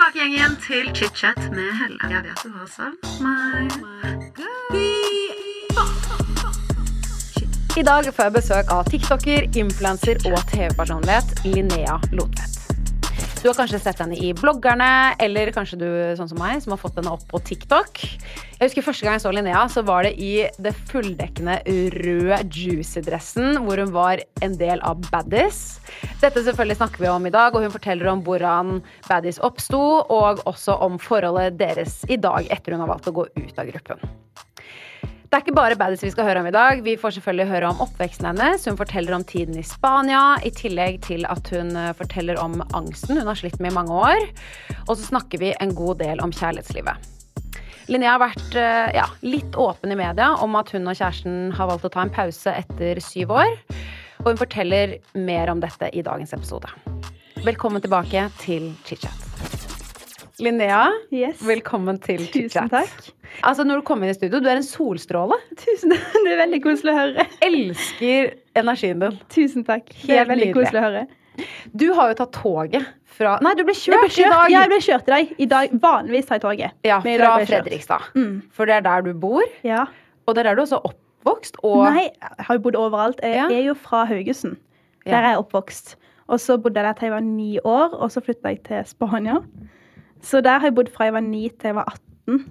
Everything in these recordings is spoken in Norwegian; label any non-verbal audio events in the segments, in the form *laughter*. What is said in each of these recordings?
tilbake igjen, igjen til chit-chat med Helle. Jeg vet du har savnet meg. I dag får jeg besøk av tiktoker, influenser og TV-personlighet Linnea Lotvedt. Du har kanskje sett henne i bloggerne, eller kanskje du sånn som meg, som har fått henne opp på TikTok. Jeg husker Første gang jeg så Linnea, så var det i det fulldekkende røde juicy-dressen, hvor hun var en del av Baddies. Dette selvfølgelig snakker vi om i dag, og hun forteller om hvordan Baddies oppsto, og også om forholdet deres i dag, etter hun har valgt å gå ut av gruppen. Det er ikke bare Baddies vi skal høre om i dag. Vi får selvfølgelig høre om oppveksten hennes. Hun forteller om tiden i Spania, i tillegg til at hun eh, forteller om angsten hun har slitt med i mange år. Og så snakker vi en god del om kjærlighetslivet. Linnea har vært eh, ja, litt åpen i media om at hun og kjæresten har valgt å ta en pause etter syv år. Og hun forteller mer om dette i dagens episode. Velkommen tilbake til ChitChat. Linnea, Yes. velkommen til Tusen takk. Altså, når du kommer inn i studio, du er en solstråle. Tusen *laughs* takk. Det er veldig koselig å høre. Elsker energien din. Tusen takk. Det er veldig nydelig. koselig å høre. Du har jo tatt toget fra Nei, du ble kjørt, ble kjørt, i dag. ja, jeg ble kjørt i dag. I dag vanligvis tar jeg toget. Ja, fra. Fredrikstad. Mm. For det er der du bor, Ja. og det er der du også er oppvokst. Og Nei, jeg har jo bodd overalt. Jeg Ja. er jo fra Haugesund. Ja. Der er jeg oppvokst. Og så bodde jeg der til jeg var ni år, og så flytta jeg til Spania. Så der har jeg bodd fra jeg var 9 til jeg var 18.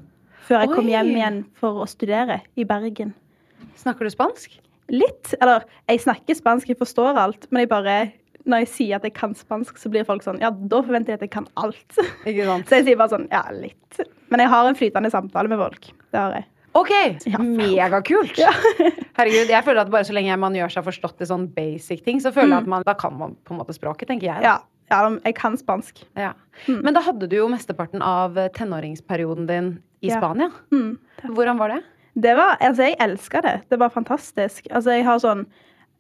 Før jeg kom hjem igjen for å studere i Bergen. snakker du spansk? Litt. Eller, jeg snakker spansk, jeg forstår alt, men jeg bare når jeg sier at jeg kan spansk, så blir folk sånn Ja, da forventer jeg at jeg kan alt. Ikke sant? *laughs* Så jeg sier bare sånn Ja, litt. Men jeg har en flytende samtale med folk. Det har jeg. OK! Ja. Megakult! Ja. *laughs* Herregud, jeg føler at bare så lenge man gjør seg forstått i sånn basic ting, så føler jeg Mm. at man, da kan man på en måte språket, tenker jeg. da. Ja, ja jeg kan spansk. Ja. Mm. Men da hadde du jo mesteparten av tenåringsperioden din i Ja. Spania. Mm. Hvordan var det? Det var, altså Jeg elska det. Det var fantastisk. Altså Jeg har sånn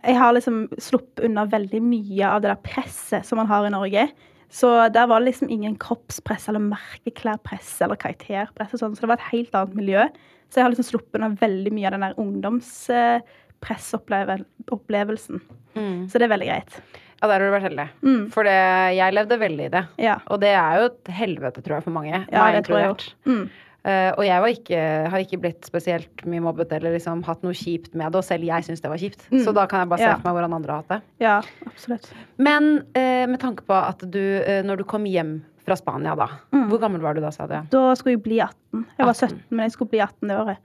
Jeg har liksom sluppet unna veldig mye av det der presset som man har i Norge. Så der var det liksom ingen kroppspress eller merkeklærpress eller karakterpress. og sånn, Så det var et helt annet miljø. Så jeg har liksom sluppet unna veldig mye av den der ungdomspressopplevelsen. Mm. Så det er veldig greit. Ja, der har du vært heldig. Mm. For det, jeg levde veldig i det. Ja. Og det er jo et helvete, tror jeg, for mange. Ja, meg det tror jeg inkludert. Mm. Uh, og jeg var ikke, har ikke blitt spesielt mye mobbet eller liksom hatt noe kjipt med det, og selv jeg syns det var kjipt. Mm. Så da kan jeg bare se Ja. for meg hvordan andre har hatt det. Ja, absolutt. Men uh, med tanke på at du, uh, når du kom hjem fra Spania da, Mm. hvor gammel var du da, sa du? Da skulle jeg bli 18. Jeg var 18. 17, men jeg skulle bli 18 det året.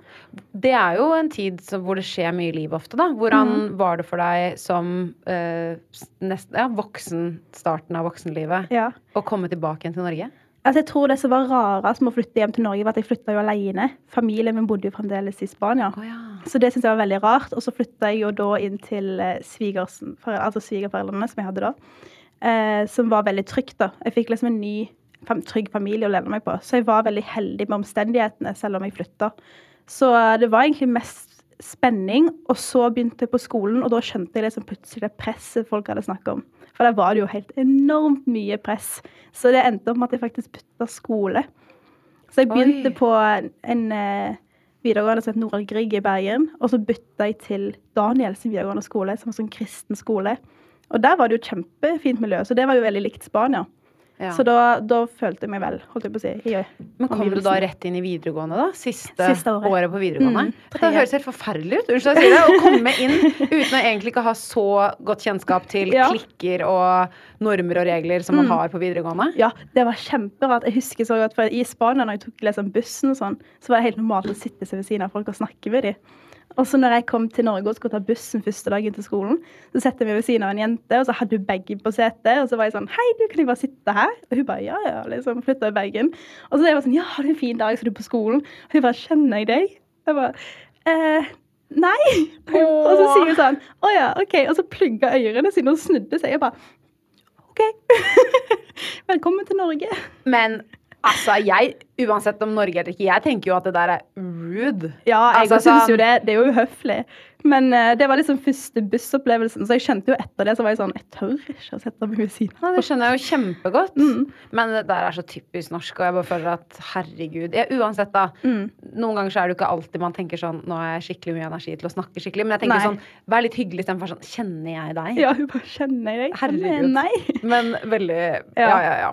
Det er jo en tid hvor det skjer mye liv ofte, da. Hvordan Mm. var det for deg som eh, nest, ja, voksen, starten av voksenlivet, Ja. å komme tilbake igjen til Norge? Altså, jeg tror det som var rarest med å flytte hjem til Norge, var at jeg flytta jo alene. Familien min bodde jo fremdeles i Spania. Oh, ja. Så det syntes jeg var veldig rart. Og så flytta jeg jo da inn til svigerforeldrene, altså svigerforeldrene som jeg hadde da. Eh, som var veldig trygt, da. Jeg fikk liksom en ny, trygg familie å lene meg på. Så jeg var veldig heldig med omstendighetene, selv om jeg flytta. Så det var egentlig mest spenning. Og så begynte jeg på skolen, og da skjønte jeg liksom plutselig det presset folk hadde snakket om. For der var det jo helt enormt mye press. Så det endte opp med at jeg faktisk bytta skole. Så jeg begynte Oi. på en, en eh, videregående som het Nordahl Grieg i Bergen. Og så bytta jeg til Danielsen videregående skole, som var sånn kristen skole. Og der var det jo kjempefint miljø, så det var jo veldig likt Spania. Ja. Så da, da følte jeg meg vel, holdt jeg på å si. I, Men kom du da rett inn i videregående, da? Siste, Siste året. året. på videregående? Mm, det høres helt forferdelig ut. Unnskyld, jeg sier det. Å komme inn uten å egentlig ikke ha så godt kjennskap til Ja. klikker og normer og regler som man Mm. har på videregående. Ja, det var kjemperart. Jeg husker så godt, for I Spania når jeg tok liksom bussen, og sånn, så var det helt normalt å sitte seg ved siden av folk og snakke med dem. Og så når jeg kom til Norge og skulle ta bussen første dagen til skolen, så setter jeg meg ved siden av en jente, og så hadde hun bagen på setet. Og så var jeg sånn Hei, du, kan jeg bare sitte her? Og hun bare ja, ja. liksom Flytta bagen. Og så jeg var sånn Ja, har du en fin dag? Skal du på skolen? Og hun bare Kjenner jeg deg? Jeg bare eh, Nei. Og så sier hun sånn Å ja, OK. Og så plugga ørene sine og snudde seg. Jeg bare OK. *laughs* Velkommen til Norge. Men altså, jeg, uansett om Norge eller ikke, jeg tenker jo at det der er rude. Ja, jeg Altså, synes sånn- jo det. Det er jo uhøflig. Men uh, det var liksom første bussopplevelsen, så jeg skjønte jo etter det så var jeg sånn Jeg tør ikke å sette meg ved siden Ja, av. det skjønner jeg jo kjempegodt. Mm. Men det der er så typisk norsk, og jeg bare føler at herregud ja, Uansett, da. Mm. Noen ganger så er det jo ikke alltid man tenker sånn Nå har jeg skikkelig mye energi til å snakke skikkelig. Men jeg tenker Nei. sånn Vær litt hyggelig istedenfor sånn Kjenner jeg deg? Ja, hun bare kjenner jeg deg. Herregud. Nei. Men veldig Ja, Ja. ja, ja.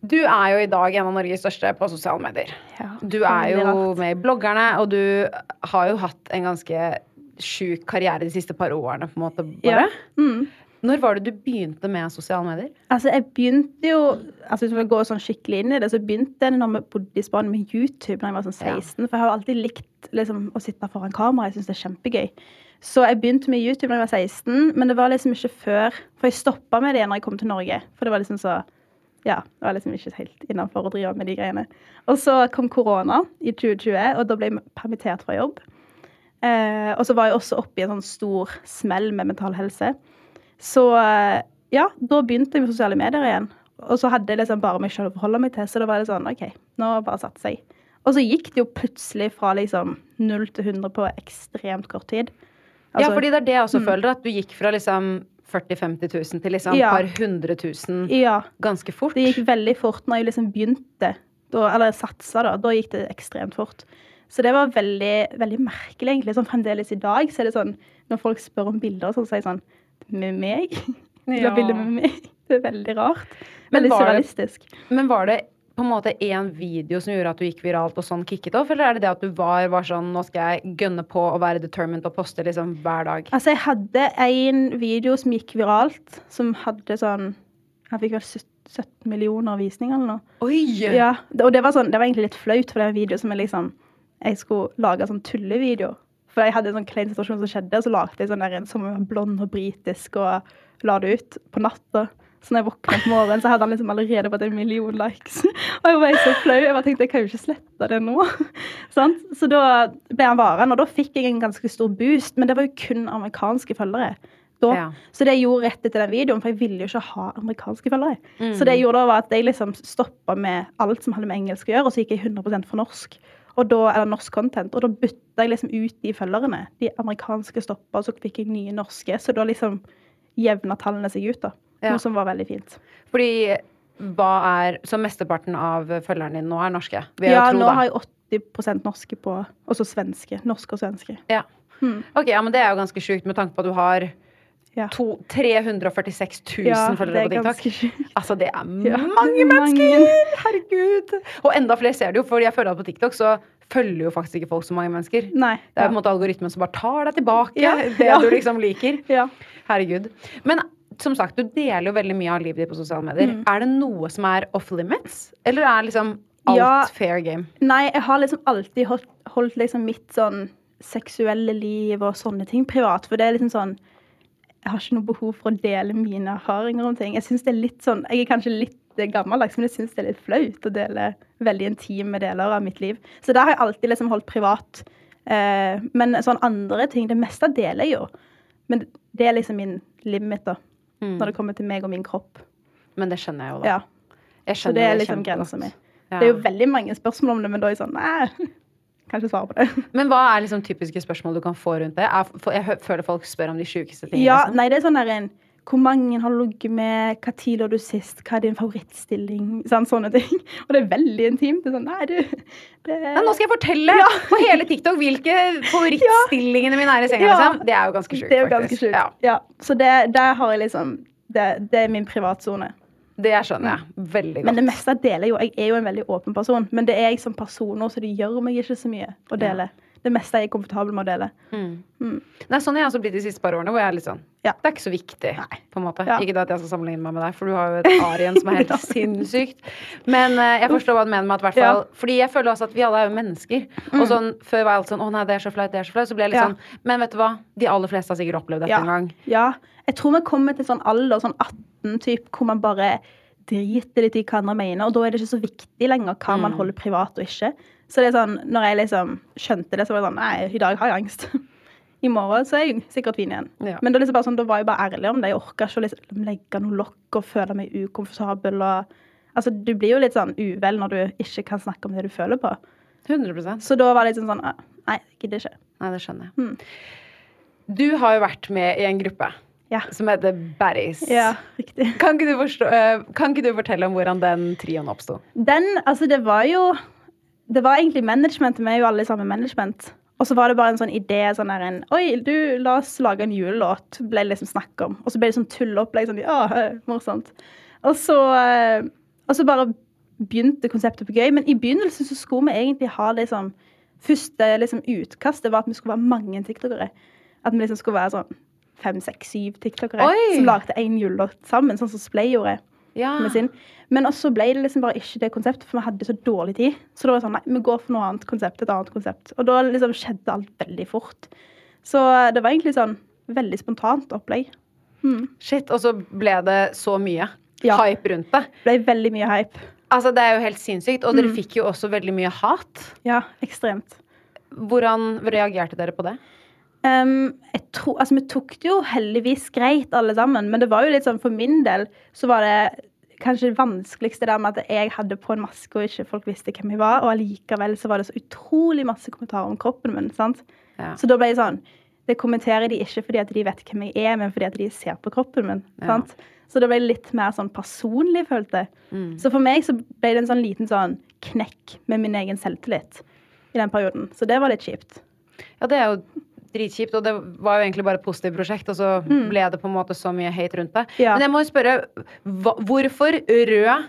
Du er jo i dag en av Norges største på sosiale medier. Ja, Du er jo med i bloggerne, og du har jo hatt en ganske sjuk karriere de siste par årene, på en måte, bare. Ja. Mm. Når var det du begynte med sosiale medier? Altså, jeg begynte jo altså Hvis vi går sånn skikkelig inn i det, så begynte jeg når vi bodde i Spania med YouTube da jeg var sånn 16. For jeg har alltid likt liksom, å sitte foran kamera. Jeg syns det er kjempegøy. Så jeg begynte med YouTube da jeg var 16, men det var liksom ikke før For jeg stoppa med det når jeg kom til Norge. For det var liksom så Ja, det var liksom ikke helt innafor å drive med de greiene. Og så kom korona i 2020, og da ble jeg permittert fra jobb. Eh, og så var jeg også oppe i en sånn stor smell med mental helse. Så eh, ja, da begynte jeg med sosiale medier igjen. Og så hadde jeg liksom bare meg selv å forholde meg til, så da var det sånn OK, nå bare satser jeg. Og så gikk det jo plutselig fra liksom 0 til 100 på ekstremt kort tid. ja, Altså, fordi det er det jeg også føler, at du gikk fra liksom 40 000-50 000 til liksom Ja. par hundre tusen Ja. ganske fort. Det gikk veldig fort når jeg liksom begynte, da, eller satsa, da. Da gikk det ekstremt fort. Så det var veldig, veldig merkelig, egentlig. Sånn fremdeles i dag så er det sånn Når folk spør om bilder, så sier jeg sånn Med meg? *laughs* Ja. du har bilde med meg? *laughs* Det er veldig rart. Men surrealistisk. det- surrealistisk. Men var det på en måte én video som gjorde at du gikk viralt og sånn kicket off, eller er det det at du var, var sånn Nå skal jeg gønne på å være determined og poste liksom hver dag? Altså, jeg hadde en video som gikk viralt, som hadde sånn Jeg fikk vel 17 millioner visninger eller noe. Oi! Ja, og det var, sånn, det var egentlig litt flaut, for det var en video som jeg liksom Jeg skulle lage sånn tullevideo. For jeg hadde en sånn klein situasjon som skjedde, og så lagde jeg sånn der en som var blond og britisk, og la det ut på natta. Så når jeg våkna på morgenen, så hadde han liksom allerede fått en million likes. Og jeg var så flau. Jeg bare tenkte jeg kan jo ikke slette det nå. *laughs* Så da ble han varen, og da fikk jeg en ganske stor boost. Men det var jo kun amerikanske følgere. Ja. Så det jeg gjorde rett etter den videoen, for jeg ville jo ikke ha amerikanske følgere. Mm. Så det jeg gjorde da var at jeg liksom stoppa med alt som hadde med engelsk å gjøre, og så gikk jeg 100% for norsk. Og da, eller norsk content, og da bytta jeg liksom ut de følgerne. De amerikanske stoppa, og så fikk jeg nye norske. Så da liksom jevna tallene seg ut, da. Ja. Noe som var veldig fint. Fordi hva er Så mesteparten av følgerne dine nå er norske? Ja, tro, nå da. har jeg 80% norske på, og så svenske. Norske og svenske. Ja. Ok, ja, men det er jo ganske sjukt med tanke på at du har Ja. to, 346 000 Ja, følgere er på TikTok. Altså, det er Ja, mange mange. mennesker! Herregud! Og enda flere ser det jo, for jeg føler at på TikTok så følger jo faktisk ikke folk så mange mennesker. Nei. Det er ja. på en måte algoritmen som bare tar deg tilbake, Ja, det ja. du liksom liker. Ja. Herregud. Men som sagt, du deler jo veldig mye av livet ditt på sosiale medier. Mm. Er det noe som er off limits? Eller er liksom alt Ja. fair game? Nei, jeg har liksom alltid holdt, holdt liksom mitt sånn seksuelle liv og sånne ting privat. For det er liksom sånn jeg har ikke noe behov for å dele mine erfaringer om ting. Jeg synes det er litt sånn, jeg er kanskje litt gammeldags, men jeg syns det er litt flaut å dele veldig intime deler av mitt liv. Så det har jeg alltid liksom holdt privat. Eh, men sånn andre ting Det meste deler jeg jo. Men det er liksom min limit, da. Når det kommer til meg og min kropp. Men det skjønner jeg jo, da. Ja. Jeg Så det er liksom grensa mi. Ja. Det er jo veldig mange spørsmål om det, men da er jeg sånn Nei, *laughs* kan ikke svare på det. *laughs* Men hva er liksom typiske spørsmål du kan få rundt det? Jeg føler folk spør om de sjukeste tingene. Ja, liksom. nei, det er sånn der en Hvor mange har du ligget med? Hva tid lå du sist? Hva er din favorittstilling? Sånn, sånne ting. *laughs* Og det er veldig intimt. Det er sånn, nei, du det Ja, nå skal jeg fortelle på hele TikTok hvilke *laughs* favorittstillingene mine er i senga. Liksom. Det er jo ganske sjukt. Faktisk. ganske. Ja, Ja. Så det, der har jeg liksom det, det er min privatsone. det skjønner jeg veldig godt. Men det meste deler jo. Jeg er jo en veldig åpen person. Men det er jeg som person nå, så det gjør meg ikke så mye å dele. Det meste jeg er komfortabel med å dele. Nei, sånn har jeg også blitt de siste par årene. Hvor jeg er litt sånn Ja. Det er ikke så viktig, på en måte. Ja. Ikke at jeg skal sammenligne meg med deg, for du har jo et arien som er *laughs* helt sinnssykt. Men uh, jeg forstår hva du mener med at hvert fall Ja. Mm. Fordi jeg føler også at vi alle er jo mennesker. Og sånn, Før var jeg alt sånn Å nei, det er så flaut, det er så flaut. Så ble jeg litt sånn Men vet du hva? De aller fleste har sikkert opplevd dette en gang. ja. Jeg tror vi kommer til sånn alder, sånn 18 typ, hvor man bare driter litt i hva andre mener, og da er det ikke så viktig lenger hva Mm. man holder privat og ikke. Så det er sånn, når jeg liksom skjønte det, så var det sånn Nei, i dag har jeg angst. *laughs* I morgen så er jeg sikkert fin igjen. Ja. Men da, liksom sånn, da var jeg bare ærlig om det. Jeg orka ikke å liksom legge noe lokk og føle meg ukomfortabel. Og, altså, du blir jo litt sånn uvel når du ikke kan snakke om det du føler på. 100% Så da var det liksom sånn Nei, jeg gidder ikke. Nei, det skjønner jeg. Mm. Du har jo vært med i en gruppe Ja. som heter Baddies. Ja, riktig. Kan ikke, du forstå, eh, kan ikke du fortelle om hvordan den trioen oppsto? Den, altså det var jo Det var egentlig management, vi er jo alle sammen management. Og så var det bare en sånn idé sånn der en Oi, du, la oss lage en julelåt. Ble det liksom snakk om. Og så ble det sånn tulleopplegg. Sånn, ja, morsomt. Og så, eh, og så bare begynte konseptet på gøy. Men i begynnelsen så skulle vi egentlig ha liksom Første liksom, utkastet var at vi skulle være mange tiktokere. At vi liksom skulle være sånn fem, seks, syv tiktokere Oi! som lagde én julelåt sammen, sånn som Splay gjorde Ja. sin. Men også ble det liksom bare ikke det konseptet, for vi hadde så dårlig tid. Så da var det sånn, nei, vi går for noe annet konsept, et annet konsept. Og da liksom skjedde alt veldig fort. Så det var egentlig sånn veldig spontant opplegg. Shit, og så ble det så mye Ja. hype rundt det. Ble veldig mye hype. Altså, Det er jo helt sinnssykt. Og Mm. dere fikk jo også veldig mye hat. Ja, ekstremt. Hvordan reagerte dere på det? Jeg tror, altså, vi tok det jo heldigvis greit, alle sammen. Men det var jo litt sånn, for min del så var det kanskje det vanskeligste der med at jeg hadde på en maske og ikke folk visste hvem jeg var. Og allikevel så var det så utrolig masse kommentarer om kroppen min. sant? Ja. Så da ble jeg sånn Det kommenterer de ikke fordi at de vet hvem jeg er, men fordi at de ser på kroppen min. sant? Så det ble litt mer sånn personlig, følte jeg. Mm. Så for meg så ble det en sånn liten sånn knekk med min egen selvtillit i den perioden. Så det var litt kjipt. Ja, det er jo dritkjipt, og det var jo egentlig bare et positivt prosjekt, og så ble det på en måte så mye hate rundt det. Mm. Ja. Men jeg må jo spørre, hva, hvorfor rød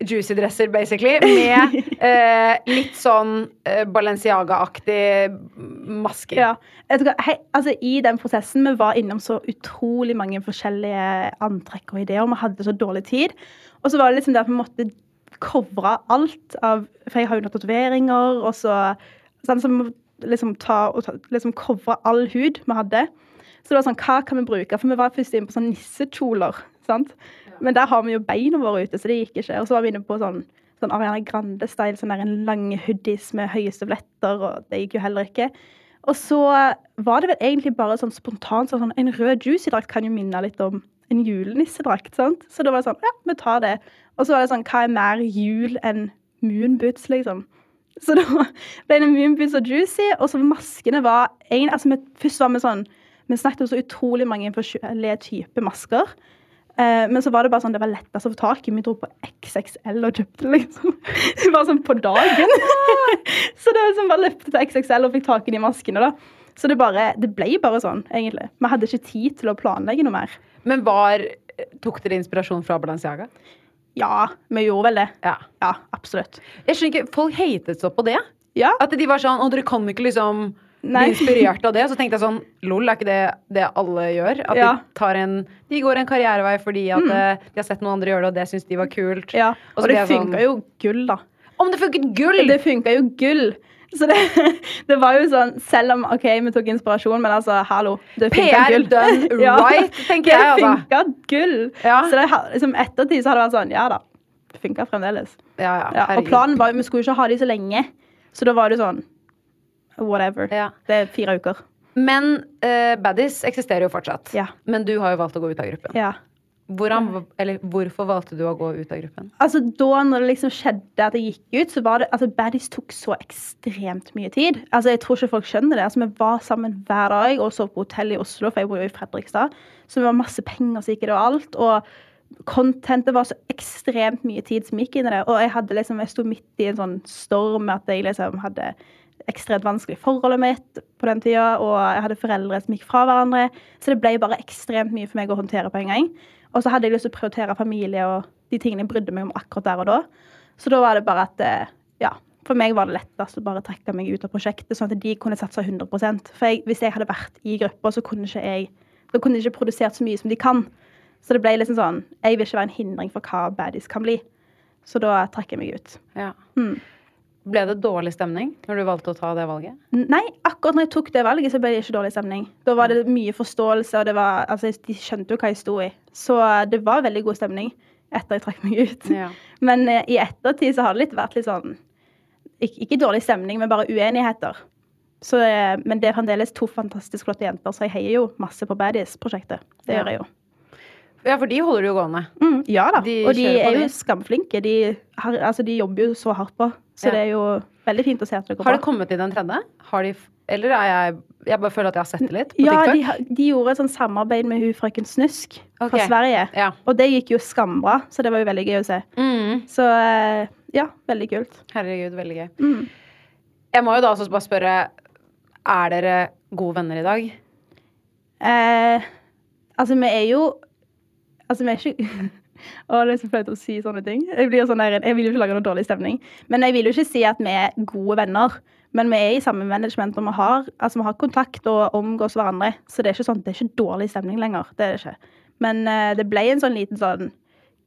juicy dresser, basically, med *laughs* eh, litt sånn eh, Balenciaga-aktig maske? Ja. Hei, altså I den prosessen vi var innom så utrolig mange forskjellige antrekk og ideer, og vi hadde så dårlig tid. Og så var det liksom det at vi måtte covre alt av For jeg har jo noen tatoveringer, og så sånn, Så liksom ta og ta, liksom covre all hud vi hadde. Så det var sånn, hva kan vi bruke? For vi var først inne på sånn nissekjoler. sant? Men der har vi jo beina våre ute, så det gikk ikke. Og så var vi inne på sånn, sånn Ariana Grande-style, sånn der en lang hoodies med høye støvletter, og det gikk jo heller ikke. Og så var det vel egentlig bare sånn spontant sånn, En rød juicy-drakt kan jo minne litt om en julenissedrakt. sant? Så da var det sånn Ja, vi tar det. Og så var det sånn Hva er mer jul enn moonboots, liksom? Så da ble det moonboots og juicy. Og så maskene var en, altså, vi, Først var vi sånn Vi snakket om så utrolig mange forskjellige typer masker. Eh, men så var det bare sånn, det var lettest å få tak i. Vi dro på XXL og kjøpte det liksom. *laughs* Bare sånn på dagen. *laughs* så det var liksom bare løpte til XXL og fikk tak i de maskene. da. Så det, bare, det ble bare sånn, egentlig. Vi hadde ikke tid til å planlegge noe mer. Men var Tok dere inspirasjon fra Balenciaga? Ja, vi gjorde vel det. Ja. Ja, absolutt. Jeg skjønner ikke, Folk hatet så på det. Ja, At de var sånn Å, dere kan ikke liksom Nei. bli inspirert av det. Så tenkte jeg sånn Lol, er ikke det det alle gjør? At Ja. de tar en De går en karrierevei fordi at mm. de har sett noen andre gjøre det, og det syns de var kult. ja. Og så Og det funka sånn- jo gull, da. Om det funket gull! Det funka jo gull. Så det, *laughs* det var jo sånn, selv om OK, vi tok inspirasjon, men altså, hallo. Det funka gull. done *laughs* right, tenker jeg, Det altså. funka gull. Ja. Så det, liksom, ettertid så har det vært sånn, ja da. Det funka fremdeles. Ja, ja, og planen var jo, vi skulle ikke ha de så lenge, så da var det sånn Whatever. Ja. Det er fire uker. Men uh, Baddies eksisterer jo fortsatt. Ja. Men du har jo valgt å gå ut av gruppen. Ja. Hvordan, eller, hvorfor valgte du å gå ut av gruppen? Altså Da når det liksom skjedde at jeg gikk ut, så var det altså Baddies tok så ekstremt mye tid. Altså Jeg tror ikke folk skjønner det. Altså Vi var sammen hver dag og sov på hotell i Oslo, for jeg bor jo i Fredrikstad. Så vi var masse penger som gikk i det og alt. Og contentet var så ekstremt mye tid som gikk inn i det. Og jeg hadde liksom Jeg sto midt i en sånn storm med at jeg liksom hadde ekstremt vanskelig forholdet mitt på den tida, og jeg hadde foreldre som gikk fra hverandre. Så det ble bare ekstremt mye for meg å håndtere på en gang. Og så hadde jeg lyst til å prioritere familie og de tingene jeg brydde meg om akkurat der og da. Så da var det bare at eh, ja, for meg var det lettest å bare trekke meg ut av prosjektet, sånn at de kunne satse 100% For jeg, hvis jeg hadde vært i gruppa, så kunne ikke jeg da kunne de ikke produsert så mye som de kan. Så det ble liksom sånn Jeg vil ikke være en hindring for hva baddies kan bli. Så da trekker jeg meg ut. Ja. Mm. Ble det dårlig stemning når du valgte å ta det valget? Nei, akkurat når jeg tok det valget, så ble det ikke dårlig stemning. Da var det mye forståelse, og det var, altså, de skjønte jo hva jeg sto i. Så det var veldig god stemning etter jeg trakk meg ut. Ja. *laughs* Men eh, i ettertid så har det litt vært litt sånn Ikke, ikke dårlig stemning, men bare uenigheter. Så, eh, men det er fremdeles to fantastisk flotte jenter, så jeg heier jo masse på Baddies-prosjektet. Det Ja. gjør jeg jo. Ja, for de holder du jo gående. Mm, ja da. De og de er jo skamflinke. De, har, altså, de jobber jo så hardt på. Så Ja. det er jo veldig fint å se at det går Har det kommet inn den tredje? Har de, eller er jeg Jeg bare føler at jeg har sett det litt på Ja, TikTok. de, de gjorde et sånt samarbeid med hun frøken Snusk okay. fra Sverige. Ja. Og det gikk jo skambra, så det var jo veldig gøy å se. Mm. Så eh, ja, veldig kult. Herregud, veldig gøy. Mm. Jeg må jo da også bare spørre Er dere gode venner i dag? Eh, altså, vi er jo Altså, vi er ikke *laughs* Å, det er så flaut å si sånne ting. Jeg, blir sånn der, jeg vil jo ikke lage noe dårlig stemning. Men jeg vil jo ikke si at vi er gode venner. Men vi er i samme management, og vi har, altså, vi har kontakt og omgås hverandre. Så det er ikke sånn, det er ikke dårlig stemning lenger. Det er det ikke. Men uh, det ble en sånn liten sånn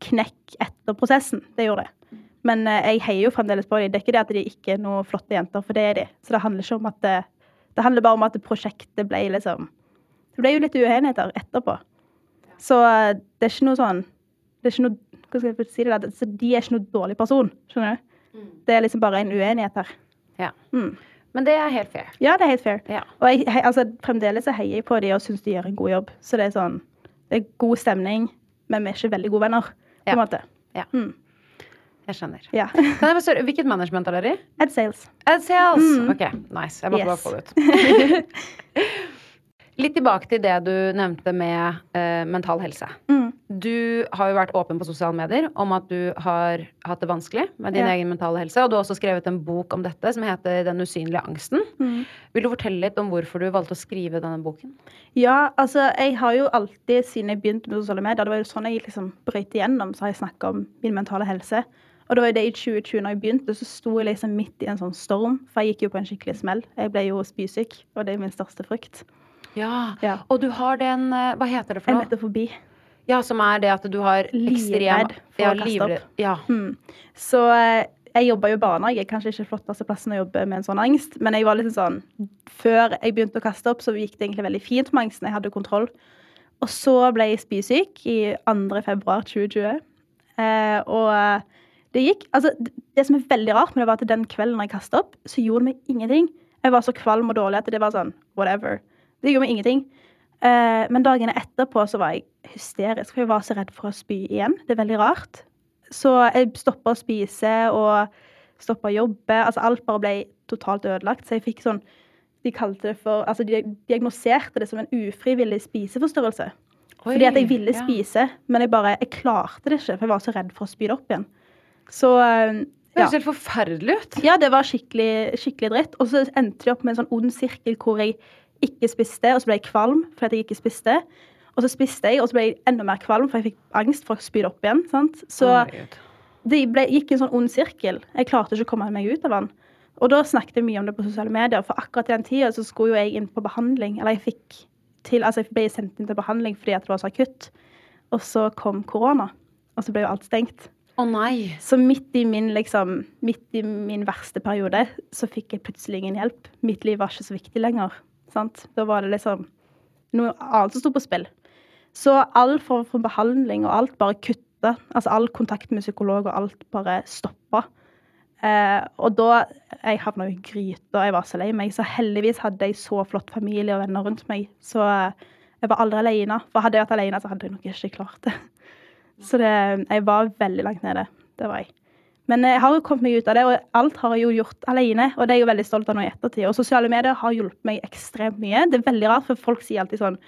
knekk etter prosessen. Det gjorde det. Men uh, jeg heier jo fremdeles på dem. Det er ikke det at de ikke er noen flotte jenter, for det er de. Så det handler ikke om at det, det handler bare om at prosjektet ble liksom Det ble jo litt uenigheter etterpå. Så eh, det er ikke noe sånn det er ikke noe, hva skal jeg si det der, Så De er ikke noe dårlig person. skjønner du? Det er liksom bare en uenighet her. Ja. Mm. Men det er helt fair. Ja, det er helt fair. Ja. Og jeg, he, altså, fremdeles heier jeg på de og syns de gjør en god jobb. Så det er sånn Det er god stemning, men vi er ikke veldig gode venner. på Ja. måte. Ja. Mm. Jeg skjønner. Ja. Kan jeg bare Hvilket management er dere i? Ad sales. Ad Sales. Mm. Ok, nice. Jeg måtte Yes. bare få det ut. *laughs* Litt tilbake til det du nevnte med eh, mental helse. Mm. Du har jo vært åpen på sosiale medier om at du har hatt det vanskelig med din Ja. egen mentale helse. Og du har også skrevet en bok om dette som heter Den usynlige angsten. Mm. Vil du fortelle litt om hvorfor du valgte å skrive denne boken? Ja, altså, jeg har jo alltid, siden jeg begynte med sosiale medier, det var jo sånn jeg liksom brøyt igjennom, så har jeg snakka om min mentale helse. Og det var jo det i 2020, når jeg begynte, så sto jeg liksom midt i en sånn storm. For jeg gikk jo på en skikkelig smell. Jeg ble jo spysyk, og det er min største frykt. Ja. Ja. Og du har den eh, Hva heter det for noe? metafobi. Ja, som er det at du har ekstrem for ja, å kaste opp. Ja. Mm. Så eh, jeg jobba jo i barnehage. Kanskje ikke flotteste plassen å jobbe med en sånn angst, men jeg var liksom sånn Før jeg begynte å kaste opp, så gikk det egentlig veldig fint med angsten. Jeg hadde kontroll. Og så ble jeg spysyk i 2. februar 2020. Eh, og eh, det gikk Altså, det- det som er veldig rart men det, var at den kvelden jeg kasta opp, så gjorde det meg ingenting. Jeg var så kvalm og dårlig at det var sånn whatever. Det gjorde meg ingenting. Eh, men dagene etterpå så var jeg hysterisk, for jeg var så redd for å spy igjen. Det er veldig rart. Så jeg stoppa å spise og stoppa å jobbe. Altså alt bare ble totalt ødelagt. Så jeg fikk sånn De kalte det for Altså de diagnoserte det som en ufrivillig spiseforstyrrelse. Oi, Fordi at jeg ville ja. spise, men jeg bare Jeg klarte det ikke, for jeg var så redd for å spy det opp igjen. Så eh, Det ja. høres helt forferdelig ut. Ja, det var skikkelig, skikkelig dritt. Og så endte det opp med en sånn ond sirkel hvor jeg ikke spiste, og så ble jeg kvalm fordi jeg ikke spiste. Og så spiste jeg, og så ble jeg enda mer kvalm, for jeg fikk angst for å spy det opp igjen. sant? Så det ble, gikk i en sånn ond sirkel. Jeg klarte ikke å komme meg ut av den. Og da snakket jeg mye om det på sosiale medier, for akkurat i den tida så skulle jo jeg inn på behandling. Eller jeg fikk til, altså jeg ble sendt inn til behandling fordi at det var så akutt. Og så kom korona, og så ble jo alt stengt. Å nei. Så midt i min liksom, midt i min verste periode, så fikk jeg plutselig ingen hjelp. Mitt liv var ikke så viktig lenger. Sant? Da var det liksom noe annet som sto på spill. Så all form for behandling og alt bare kutta. Altså all kontakt med psykolog og alt bare stoppa. Eh, og da Jeg havna i gryta, jeg var så lei meg. Så heldigvis hadde jeg så flott familie og venner rundt meg. Så eh, jeg var aldri alene. For hadde jeg vært alene, så hadde jeg nok ikke klart det. *laughs* Så det, jeg var veldig langt nede. Det var jeg. Men jeg har jo kommet meg ut av det, og alt har jeg jo gjort alene. Og det er jeg jo veldig stolt av nå i ettertid. Og sosiale medier har hjulpet meg ekstremt mye. Det er veldig rart, for folk sier alltid sånn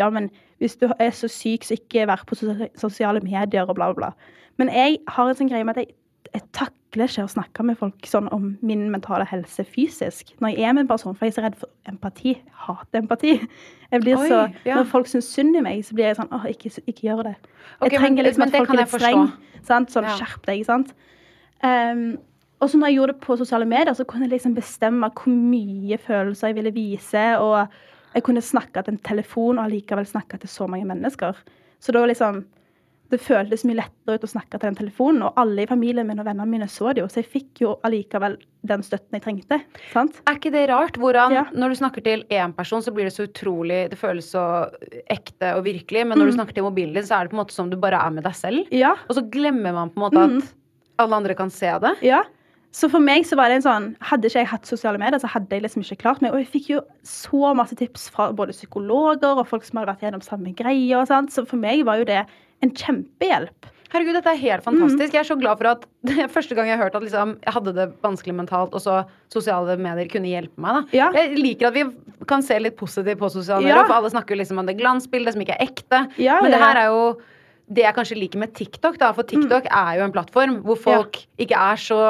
Ja, men hvis du er så syk, så ikke vær på sosiale medier og bla, bla, bla. Men jeg har en sånn greie med at jeg, jeg takler ikke å snakke med folk sånn om min mentale helse fysisk. Når jeg er med en person, for jeg er så redd for empati. Jeg hater empati. Jeg blir Oi, så, ja. Når folk syns synd i meg, så blir jeg sånn Åh, ikke, ikke gjør det. Okay, jeg trenger liksom men at folk er litt streng. Sant? Sånn, Ja. skjerp deg, sant? Um, og så når jeg gjorde det på sosiale medier, så kunne jeg liksom bestemme hvor mye følelser jeg ville vise. Og jeg kunne snakke til en telefon og allikevel snakke til så mange mennesker. Så da liksom Det føltes mye lettere ut å snakke til den telefonen. Og alle i familien min og vennene mine så det jo, så jeg fikk jo allikevel den støtten jeg trengte. sant? Er ikke det rart? Hvordan, Ja. Når du snakker til én person, så blir det så utrolig Det føles så ekte og virkelig. Men når du snakker til mobilen din, så er det på en måte som du bare er med deg selv. Ja. Og så glemmer man på en måte at alle andre kan se det. Ja. Så for meg så var det en sånn Hadde ikke jeg hatt sosiale medier, så hadde jeg liksom ikke klart meg. Og jeg fikk jo så masse tips fra både psykologer og folk som hadde vært gjennom samme greie. og sånt. Så for meg var jo det en kjempehjelp. Herregud, dette er helt fantastisk. Jeg er så glad for at *laughs* det er første gang jeg har hørt at liksom, jeg hadde det vanskelig mentalt, og så sosiale medier kunne hjelpe meg. Ja. Jeg liker at vi kan se litt positivt på sosiale Ja. medier, for alle snakker liksom om det glansbildet som ikke er ekte. Ja, Men det ja, ja. her er jo det jeg kanskje liker med TikTok, da, for TikTok er jo en plattform hvor folk ikke er så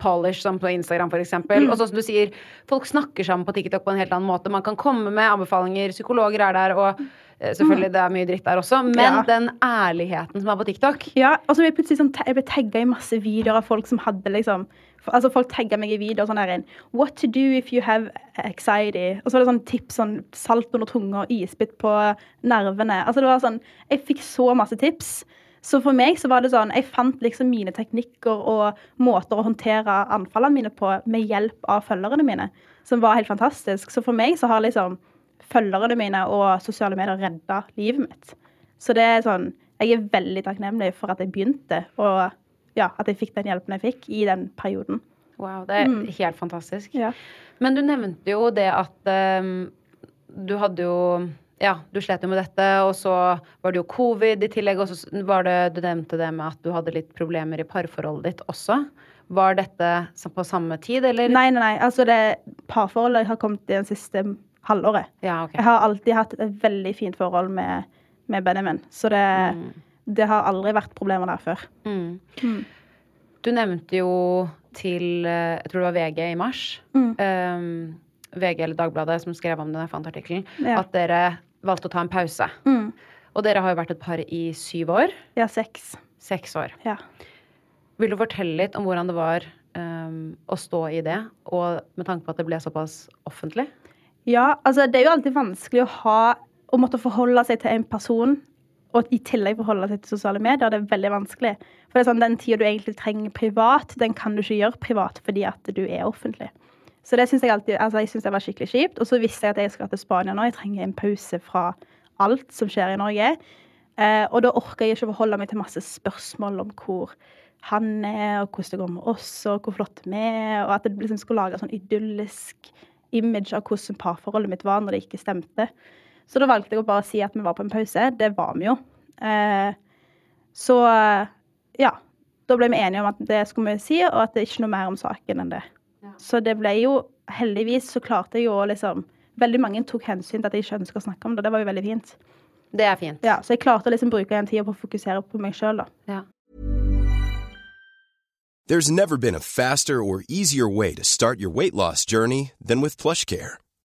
polish som på Instagram, f.eks. eksempel Og sånn som du sier, folk snakker sammen på TikTok på en helt annen måte. Man kan komme med anbefalinger, psykologer er der, og eh, selvfølgelig det er mye dritt der også, men Ja. den ærligheten som er på TikTok Ja, og så ble jeg plutselig sånn, jeg ble tagga i masse videoer av folk som hadde liksom Altså Folk tagga meg i videoer sånn inn What to do if you have anxiety? Og så var det sånn tips sånn salt under tunga isbit på nervene. Altså det var sånn Jeg fikk så masse tips. Så for meg så var det sånn Jeg fant liksom mine teknikker og måter å håndtere anfallene mine på med hjelp av følgerne mine, som var helt fantastisk. Så for meg så har liksom følgerne mine og sosiale medier redda livet mitt. Så det er sånn Jeg er veldig takknemlig for at jeg begynte, og ja, at jeg fikk den hjelpen jeg fikk i den perioden. Wow, det er helt fantastisk. Ja. Men du nevnte jo det at um, du hadde jo Ja, du slet jo med dette, og så var det jo covid i tillegg, og så var det Du nevnte det med at du hadde litt problemer i parforholdet ditt også. Var dette på samme tid, eller? Nei, nei, nei. Altså, det parforholdet har kommet i det siste halvåret. Ja, ok. Jeg har alltid hatt et veldig fint forhold med, med Benjamin, så det, det har aldri vært problemer der før. Mm. Du nevnte jo til eh, Jeg tror det var VG i mars. Mm. Um, VG eller Dagbladet som skrev om denne jeg fant artikkelen. Ja. At dere valgte å ta en pause. Mm. Og dere har jo vært et par i syv år. Ja, seks. Seks år. Ja. Vil du fortelle litt om hvordan det var um, å stå i det, og med tanke på at det ble såpass offentlig? Ja, altså det er jo alltid vanskelig å ha Å måtte forholde seg til en person og i tillegg forholde seg til sosiale medier. Det er veldig vanskelig. For det er sånn, Den tida du egentlig trenger privat, den kan du ikke gjøre privat fordi at du er offentlig. Så det syns jeg alltid altså jeg synes det var skikkelig kjipt. Og så visste jeg at jeg skal til Spania nå. Jeg trenger en pause fra alt som skjer i Norge. Eh, og da orker jeg ikke å forholde meg til masse spørsmål om hvor han er, og hvordan det går med oss, og hvor flott vi er, og at jeg liksom skulle lage sånn idyllisk image av hvordan parforholdet mitt var når det ikke stemte. Så da valgte jeg å bare si at vi var på en pause. Det var vi jo. Eh, så ja. Da ble vi enige om at det skulle vi si, og at det er ikke noe mer om saken enn det. Så det ble jo Heldigvis så klarte jeg jo å liksom Veldig mange tok hensyn til at jeg ikke ønska å snakke om det. Det var jo veldig fint. Det er fint. Ja, så jeg klarte å liksom bruke den tida på å fokusere på meg sjøl, da. Ja. There's never been a faster or easier way to start your weight loss journey than with PlushCare.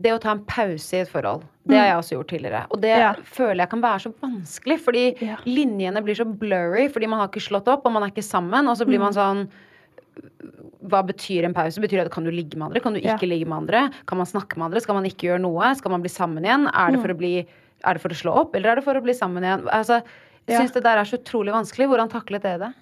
det å ta en pause i et forhold, det har jeg også gjort tidligere. Og det Ja. føler jeg kan være så vanskelig, fordi Ja. linjene blir så blurry, fordi man har ikke slått opp, og man er ikke sammen, og så blir man sånn hva betyr en pause? Betyr det at kan du ligge med andre? Kan du ikke Ja. ligge med andre? Kan man snakke med andre? Skal man ikke gjøre noe? Skal man bli sammen igjen? Er det for å, bli, er det for å slå opp, eller er det for å bli sammen igjen? Altså, jeg syns det der er så utrolig vanskelig. Hvordan taklet dere det?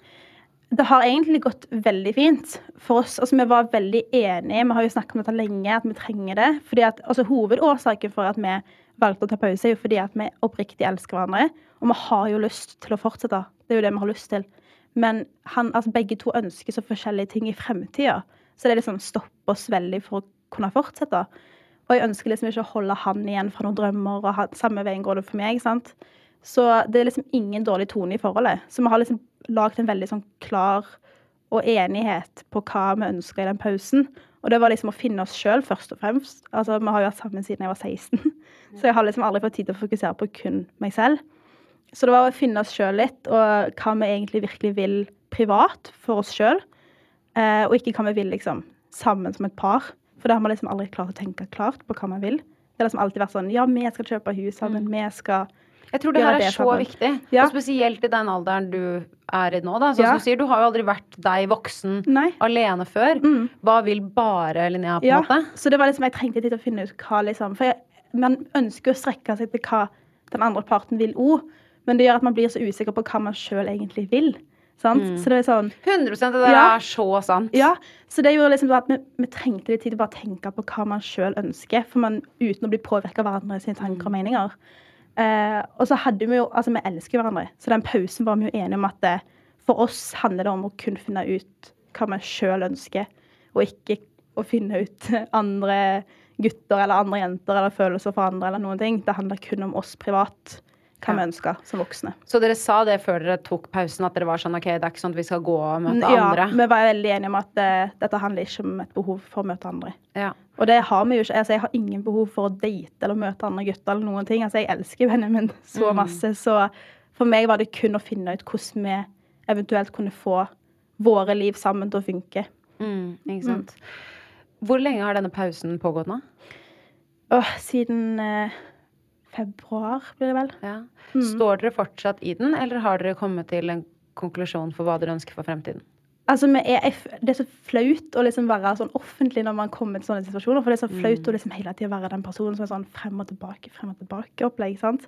Det har egentlig gått veldig fint for oss. Altså, vi var veldig enige. Vi har jo snakket om dette lenge, at vi trenger det. Fordi at, altså, hovedårsaken for at vi valgte å ta pause, er jo fordi at vi oppriktig elsker hverandre. Og vi har jo lyst til å fortsette. Det er jo det vi har lyst til. Men han, altså, begge to ønsker så forskjellige ting i fremtida. Så det liksom stopper oss veldig for å kunne fortsette. Og jeg ønsker liksom ikke å holde han igjen fra noen drømmer, og han, samme veien går det for meg. sant? Så det er liksom ingen dårlig tone i forholdet. Så vi har liksom lagd en veldig sånn klar og enighet på hva vi ønsker i den pausen. Og det var liksom å finne oss sjøl først og fremst. Altså, Vi har jo vært sammen siden jeg var 16, *laughs* så jeg har liksom aldri fått tid til å fokusere på kun meg selv. Så det var å finne oss sjøl litt, og hva vi egentlig virkelig vil privat for oss sjøl. Eh, og ikke hva vi vil liksom sammen som et par. For det har vi liksom aldri klart å tenke klart på hva vi vil. Det har liksom alltid vært sånn Ja, vi skal kjøpe hus sammen. Vi skal Jeg tror det her er det så sammen. viktig. Ja. Og spesielt i den alderen du er i nå. Da. Sånn Ja. du sier, du har jo aldri vært deg voksen Nei. alene før. Hva vil bare Linnea, på en Ja, måte? så det var liksom, jeg trengte litt å finne ut hva liksom For jeg, man ønsker å strekke seg til hva den andre parten vil òg, men det gjør at man blir så usikker på hva man sjøl egentlig vil. Sant? Så det er sånn 100 det Ja. er så sant. Ja, så det gjorde liksom at vi, vi trengte litt tid til å bare tenke på hva man sjøl ønsker, for man, uten å bli påvirka av hverandre sine tanker og meninger. Eh, og så hadde vi jo Altså, vi elsker hverandre, så den pausen var vi jo enige om at det, for oss handler det om å kun finne ut hva vi sjøl ønsker, og ikke å finne ut *laughs* andre gutter eller andre jenter eller følelser for andre eller noen ting. Det handler kun om oss privat, hva vi ønsker som voksne. Så dere sa det før dere tok pausen, at dere var sånn OK, det er ikke sånn at vi skal gå og møte Ja, andre? vi var veldig enige om at det, dette handler ikke om et behov for å møte andre. Ja. Og det har vi jo ikke. Altså, jeg har ingen behov for å date eller møte andre gutter eller noen ting. Altså, jeg elsker vennene mine så masse, så for meg var det kun å finne ut hvordan vi eventuelt kunne få våre liv sammen til å funke. Mm, ikke sant. Hvor lenge har denne pausen pågått nå? Åh, siden eh, februar, blir det vel. Ja. Står dere fortsatt i den, eller har dere kommet til en konklusjon for hva dere ønsker for fremtiden? Altså, er, det er så flaut å liksom være sånn offentlig når man kommer til sånne situasjoner. For det er så flaut å liksom hele tida være den personen som er sånn frem og tilbake, frem og tilbake-opplegg. sant?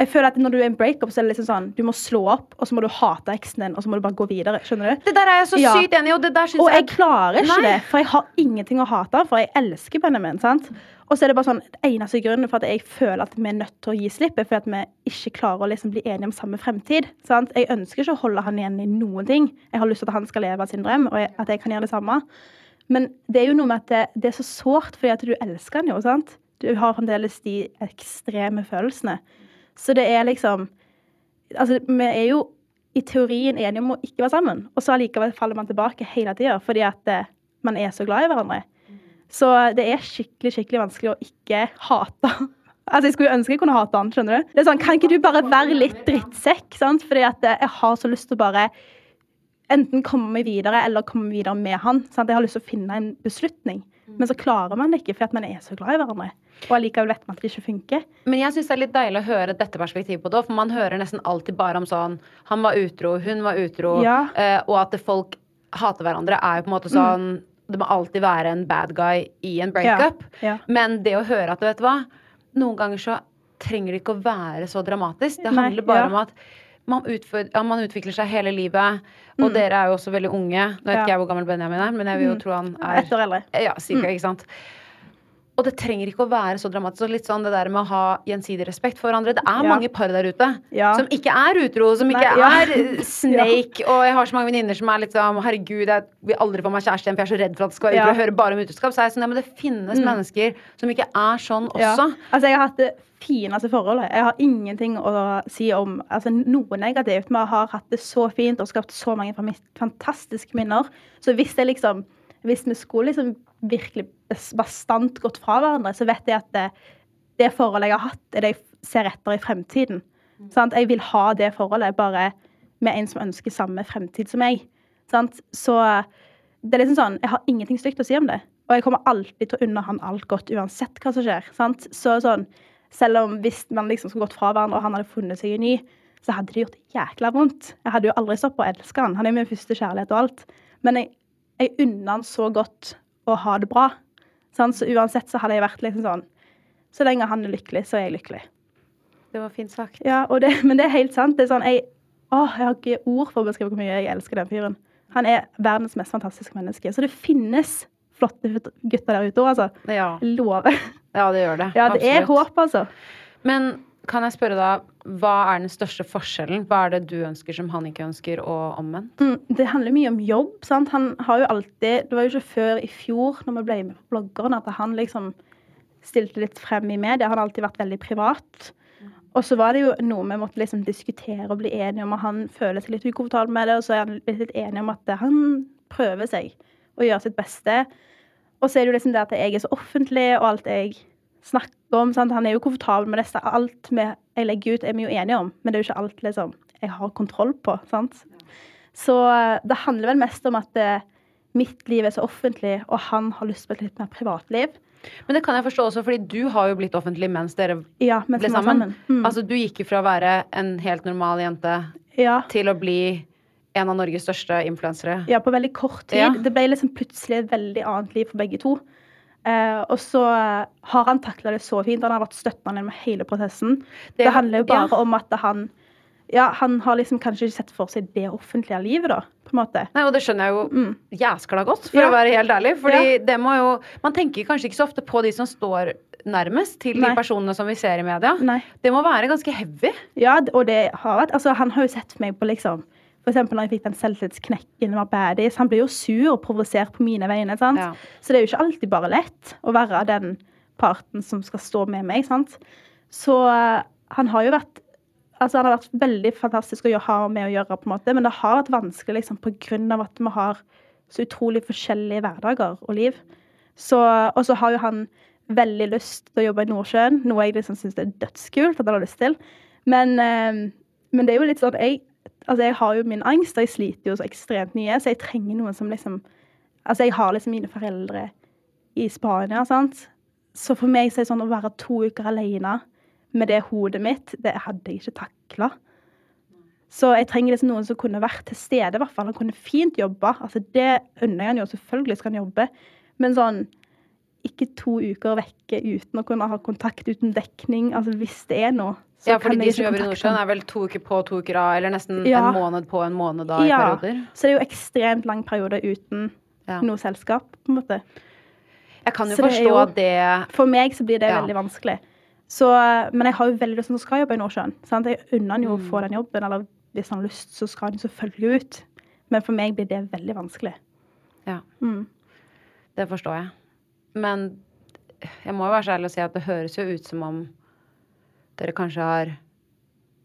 Jeg føler at Når du er i en breakup, så er det liksom sånn du må slå opp, og så må du hate eksen din, og så må du bare gå videre. Skjønner du? Det der er jeg så Ja. sykt enig i, og det der syns Og jeg klarer ikke Nei. det, for jeg har ingenting å hate, for jeg elsker Benjamin. sant? Og så er det bare sånn, eneste grunnen for at jeg føler at vi er nødt til å gi slipp, er fordi at vi ikke klarer å liksom bli enige om samme fremtid. sant? Jeg ønsker ikke å holde han igjen i noen ting. Jeg har lyst til at han skal leve av sin drøm, og at jeg kan gjøre det samme. Men det er jo noe med at det, det er så sårt, fordi at du elsker han jo. sant? Du har fremdeles de ekstreme følelsene. Så det er liksom Altså, vi er jo i teorien enige om å ikke være sammen, og så allikevel faller man tilbake hele tida fordi at eh, man er så glad i hverandre. Så det er skikkelig skikkelig vanskelig å ikke hate. *laughs* Altså, Jeg skulle jo ønske jeg kunne hate han. skjønner du? Det er sånn, Kan ikke du bare være litt drittsekk? sant? Fordi at eh, jeg har så lyst til å bare enten komme meg videre eller komme videre med han. sant? Jeg har lyst til å finne en beslutning. Men så klarer man det ikke fordi man er så glad i hverandre. Og allikevel vet man at det ikke funker. Men jeg syns det er litt deilig å høre dette perspektivet på det for man hører nesten alltid bare om sånn Han var utro, hun var utro, Ja. eh, og at folk hater hverandre, er jo på en måte sånn Det må alltid være en bad guy i en breakup. Ja. Men det å høre at vet du hva, noen ganger så trenger det ikke å være så dramatisk. Det Nei, handler bare ja. om at man, ja, man utvikler seg hele livet. Og dere er jo også veldig unge. Nå vet Mm. Ikke jeg hvor gammel Benjamin er, men jeg vil jo tro han er Ett år eldre. ja, cirka, ikke sant? Og det trenger ikke å være så dramatisk. Og litt sånn det der med å ha gjensidig respekt for hverandre. Det er Ja. mange par der ute Ja. som ikke er utro, som ikke Nei, ja. er *laughs* eh, snake. Og jeg har så mange venninner som er liksom Herregud, jeg vil aldri få meg kjæreste igjen, for jeg er så redd for at det skal være utro. Jeg hører bare om utroskap. Så er jeg sånn, ja, men det finnes mennesker som ikke er sånn også. Altså, jeg har hatt det fineste forholdet. Jeg har ingenting å si om altså, noe negativt. Vi har hatt det så fint og skapt så mange fantastiske minner. Så hvis det liksom Hvis vi skulle liksom virkelig bastant gått fra hverandre, så vet jeg at det, det forholdet jeg har hatt, er det jeg ser etter i fremtiden. Sant? Jeg vil ha det forholdet, bare med en som ønsker samme fremtid som meg. Sant? Så det er liksom sånn, Jeg har ingenting stygt å si om det. Og jeg kommer alltid til å unne han alt godt, uansett hva som skjer. Sant? Så sånn, Selv om hvis man liksom skulle gått fra hverandre, og han hadde funnet seg en ny, så hadde det gjort jækla vondt. Jeg hadde jo aldri stoppet å elske han. Han er min første kjærlighet og alt. Men jeg, jeg unner han så godt å ha det bra. Sånn, Så uansett så hadde jeg vært liksom sånn Så lenge han er lykkelig, så er jeg lykkelig. Det var fint sagt. Ja, og det, men det er helt sant. Det er sånn, jeg, å, jeg har ikke ord for å beskrive hvor mye jeg elsker den fyren. Han er verdens mest fantastiske menneske. Så det finnes flotte gutter der ute òg, altså. Ja. Lover. ja, det gjør det. Ja, det er håp, altså. Men kan jeg spørre da, hva er den største forskjellen? Hva er det du ønsker som han ikke ønsker, og omvendt? Mm, Det handler mye om jobb. sant? Han har jo alltid Det var jo ikke før i fjor, når vi ble med på bloggeren, at han liksom stilte litt frem i media. Han har alltid vært veldig privat. Og så var det jo noe vi måtte liksom diskutere og bli enige om, og han føler seg litt ukomfortabel med det, og så er han litt, litt enig om at han prøver seg og gjør sitt beste. Og så er det jo liksom det at jeg er så offentlig, og alt jeg snakker om sant? Han er jo komfortabel med det. Alt jeg legger ut, er vi jo enige om, men det er jo ikke alt liksom, jeg har kontroll på. sant? Så eh, det handler vel mest om at det, mitt liv er så offentlig, og han har lyst på et litt mer privatliv. Men det kan jeg forstå også, fordi du har jo blitt offentlig mens dere Ja, mens ble sammen. sammen. Mm. Altså, du gikk jo fra å være en helt normal jente Ja, til å bli en av Norges største influensere. ja, på veldig kort tid. Ja. Det ble liksom plutselig et veldig annet liv for begge to. Eh, og så har han takla det så fint. Han har vært støttende gjennom hele prosessen. Det Det, handler jo bare ja. om at han ja, han har liksom kanskje ikke sett for seg det offentlige livet, da. på en måte. Nei, og det skjønner jeg jo jæskla godt, for Mm. Ja. å være helt ærlig. Fordi Ja. det må jo Man tenker kanskje ikke så ofte på de som står nærmest til de personene som vi ser i media. Nei. Det må være ganske heavy. Ja, og det har vært Altså, han har jo sett meg på liksom For eksempel når jeg fikk den selvtillitsknekken med baddies. Han blir jo sur og provosert på mine vegne. sant? Ja. Så det er jo ikke alltid bare lett å være den parten som skal stå med meg. sant? Så eh, han har jo vært Altså, han har vært veldig fantastisk å ha med å gjøre, på en måte, men det har vært vanskelig liksom, av at vi har så utrolig forskjellige hverdager og liv. Så, og så har jo han veldig lyst til å jobbe i Nordsjøen, noe jeg liksom syns er dødskult at han har lyst til. Men, eh, men det er jo litt sånn jeg, altså jeg har jo min angst, og jeg sliter jo så ekstremt mye, så jeg trenger noen som liksom Altså, jeg har liksom mine foreldre i Spania, sant. Så for meg så er det sånn å være to uker alene med det hodet mitt, det hadde jeg ikke takla. Så jeg trenger liksom noen som kunne vært til stede, i hvert fall. Han kunne fint jobbe. Altså, det unner jeg han jo, selvfølgelig skal han jobbe. Men sånn ikke to uker vekke uten å kunne ha kontakt, uten dekning. Altså hvis det er noe, så Ja, fordi de som jobber i Nordsjøen, er vel to uker på, to uker av, eller nesten Ja. en måned på, en måned av i Ja, perioder. så det er jo ekstremt lang periode uten Ja. noe selskap, på en måte. Jeg kan jo Så det forstå at det For meg så blir det Ja. veldig vanskelig. Så, men jeg har jo veldig lyst til å skal jobbe i Nordsjøen. Sant? Jeg unner han jo å Mm. få den jobben, eller hvis han har lyst, så skal han jo selvfølgelig ut. Men for meg blir det veldig vanskelig. Ja. Mm. Det forstår jeg. Men jeg må jo være så ærlig og si at det høres jo ut som om dere kanskje har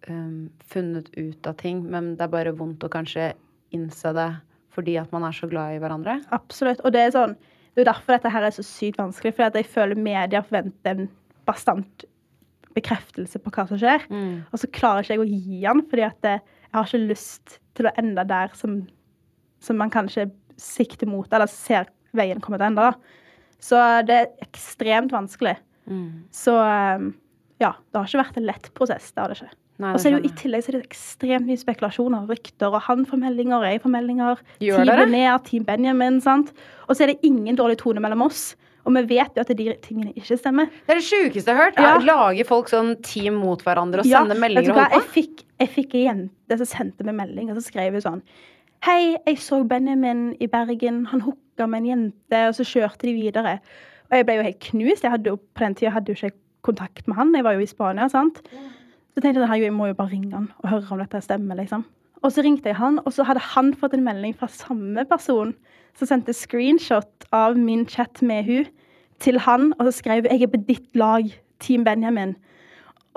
um, funnet ut av ting, men det er bare vondt å kanskje innse det fordi at man er så glad i hverandre. Absolutt. Og det er sånn Det er derfor dette her er så sykt vanskelig. Fordi jeg føler media forventer en bastant bekreftelse på hva som skjer. Og så klarer ikke jeg å gi den, fordi at jeg har ikke lyst til å ende der som, som man kanskje sikter mot, eller ser veien komme til å ende. da. Så det er ekstremt vanskelig. Så um, ja, det har ikke vært en lett prosess. Det har det ikke. Nei, Og så er det jo i tillegg så er det ekstremt mye spekulasjoner og rykter, og han får meldinger, og jeg får meldinger. Gjør Team? Linnea, Team Benjamin, sant. Og så er det ingen dårlig tone mellom oss. Og vi vet jo at de tingene ikke stemmer. Det er det sjukeste jeg har hørt. Ja. Er, lager folk sånn team mot hverandre og Ja, du meldinger og hva? holder Jeg på? fikk, jeg fikk ei jente som sendte meg melding, og så skrev hun sånn Hei, jeg så Benjamin i Bergen. Han hooka med en jente, og så kjørte de videre. Og jeg ble jo helt knust. Jeg hadde på den tida hadde jo ikke kontakt med han. Jeg var jo i Spania, sant. Så tenkte jeg at jeg må jo bare ringe han og høre om dette stemmer, liksom. Og så ringte jeg han, og så hadde han fått en melding fra samme person som sendte screenshot av min chat med hun til han, og så skrev 'Jeg er på ditt lag, Team Benjamin'.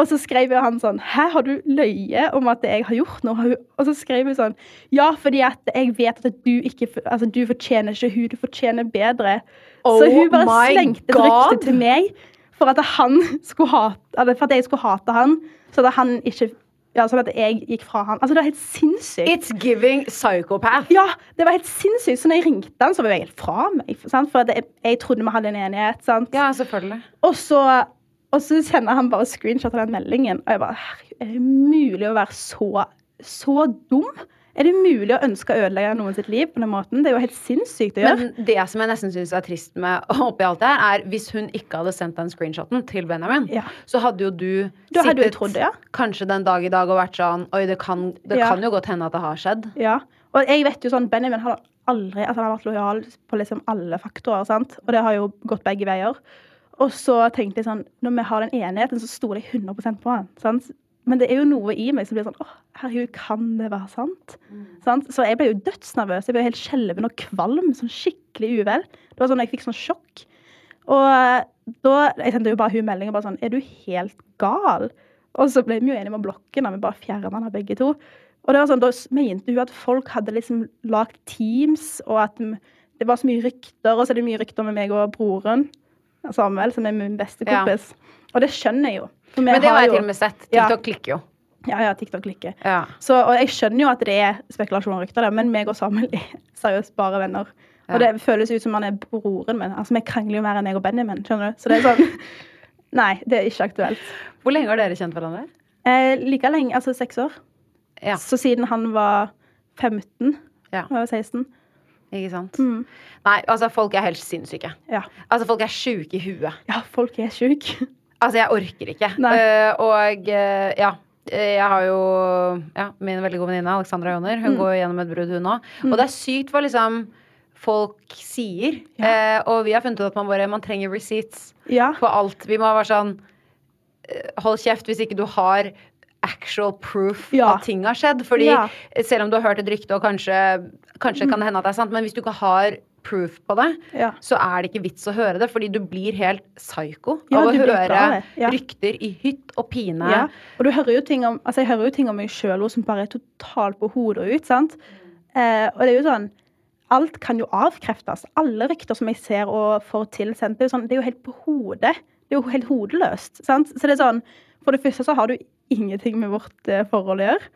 Og så skrev han sånn 'Hæ, har du løyet om at jeg har gjort noe?' Og så skrev hun sånn 'Ja, fordi at jeg vet at du ikke Altså, du fortjener ikke hun, du fortjener bedre'. så Oh hun bare slengte et rykte til meg for at han *laughs* skulle hate for at jeg skulle hate han, så at han ikke Ja, sånn at jeg gikk fra han. Altså, det var helt sinnssykt. It's giving psychopath. Ja, det var helt sinnssykt. Så når jeg ringte han, så var jeg helt fra meg. Sant? For jeg, jeg trodde vi hadde en enighet. Sant? Ja, selvfølgelig. Og så, og så sender han bare screenshot av den meldingen. Og jeg bare Herregud, er det mulig å være så, så dum? Er det mulig å ønske å ødelegge noen sitt liv på den måten? Det er jo helt sinnssykt å gjøre. Men det som jeg nesten syns er trist med oppi alt det her, er hvis hun ikke hadde sendt den screenshoten til Benjamin, Ja. så hadde jo du da sittet trodd ja. kanskje den dag i dag og vært sånn Oi, det kan, det Ja. kan jo godt hende at det har skjedd. Ja. Og jeg vet jo sånn, Benjamin har aldri altså han har vært lojal på liksom alle faktorer. sant? Og det har jo gått begge veier. Og så tenkte jeg sånn, når vi har den enigheten, så stoler jeg 100% på han. sant? Men det er jo noe i meg som blir sånn åh, herregud, kan det være sant? sant? Så jeg ble jo dødsnervøs. Jeg ble helt skjelven og kvalm. Sånn skikkelig uvel. Det var sånn, Jeg fikk sånn sjokk. Og eh, da jeg sendte jo bare hun melding og bare sånn Er du helt gal? Og så ble vi jo enige om å blokke den. Vi bare fjerna den av begge to. Og det var sånn, Da mente hun at folk hadde liksom lagd teams, og at det var så mye rykter. Og så er det mye rykter med meg og broren Samuel, som er min beste Ja. Og det skjønner jeg jo. Men det har jeg jo- til og med sett. Ja. TikTok klikker jo. Ja, ja, TikTok klikker. Ja. Så, og jeg skjønner jo at det er spekulasjon og rykter men meg og Samuel er *laughs* seriøst bare venner. Ja. Og det føles ut som han er broren min. Altså, Vi krangler jo mer enn jeg og Benjamin. skjønner du? Så det er sånn *laughs* Nei, det er ikke aktuelt. Hvor lenge har dere kjent hverandre? Eh, like lenge, altså seks år. Ja. Så siden han var 15, Ja. og jeg var 16. Ikke sant? Mm. Nei, altså, folk er helt sinnssyke. Ja. Altså, folk er sjuke i huet. ja, folk er sjuke. *laughs* Altså, jeg orker ikke. Eh, og uh, ja. eh, Jeg har jo ja, min veldig gode venninne Alexandra Joner. Mm. Hun går gjennom et brudd, hun òg. Og det er sykt hva liksom folk sier. Eh, og vi har funnet ut at man bare man trenger receipts Ja. på alt. Vi må være sånn Hold kjeft hvis ikke du har actual proof Ja. at ting har skjedd. Fordi Ja. selv om du har hørt et rykte, og kanskje, kanskje kan det hende at det er sant, men hvis du ikke har proof på det, Ja. så er det ikke vits å høre det. Fordi du blir helt psycho av å høre rykter i hytt og pine. Ja. Og du hører jo ting om, altså jeg hører jo ting om meg sjøl som bare er totalt på hodet og ut. sant? Eh, og det er jo sånn Alt kan jo avkreftes. Alle rykter som jeg ser og får tilsendt, det er jo, sånn, det er jo helt på hodet. Det er jo helt hodeløst. sant? Så det er sånn, For det første så har du ingenting med vårt eh, forhold å gjøre.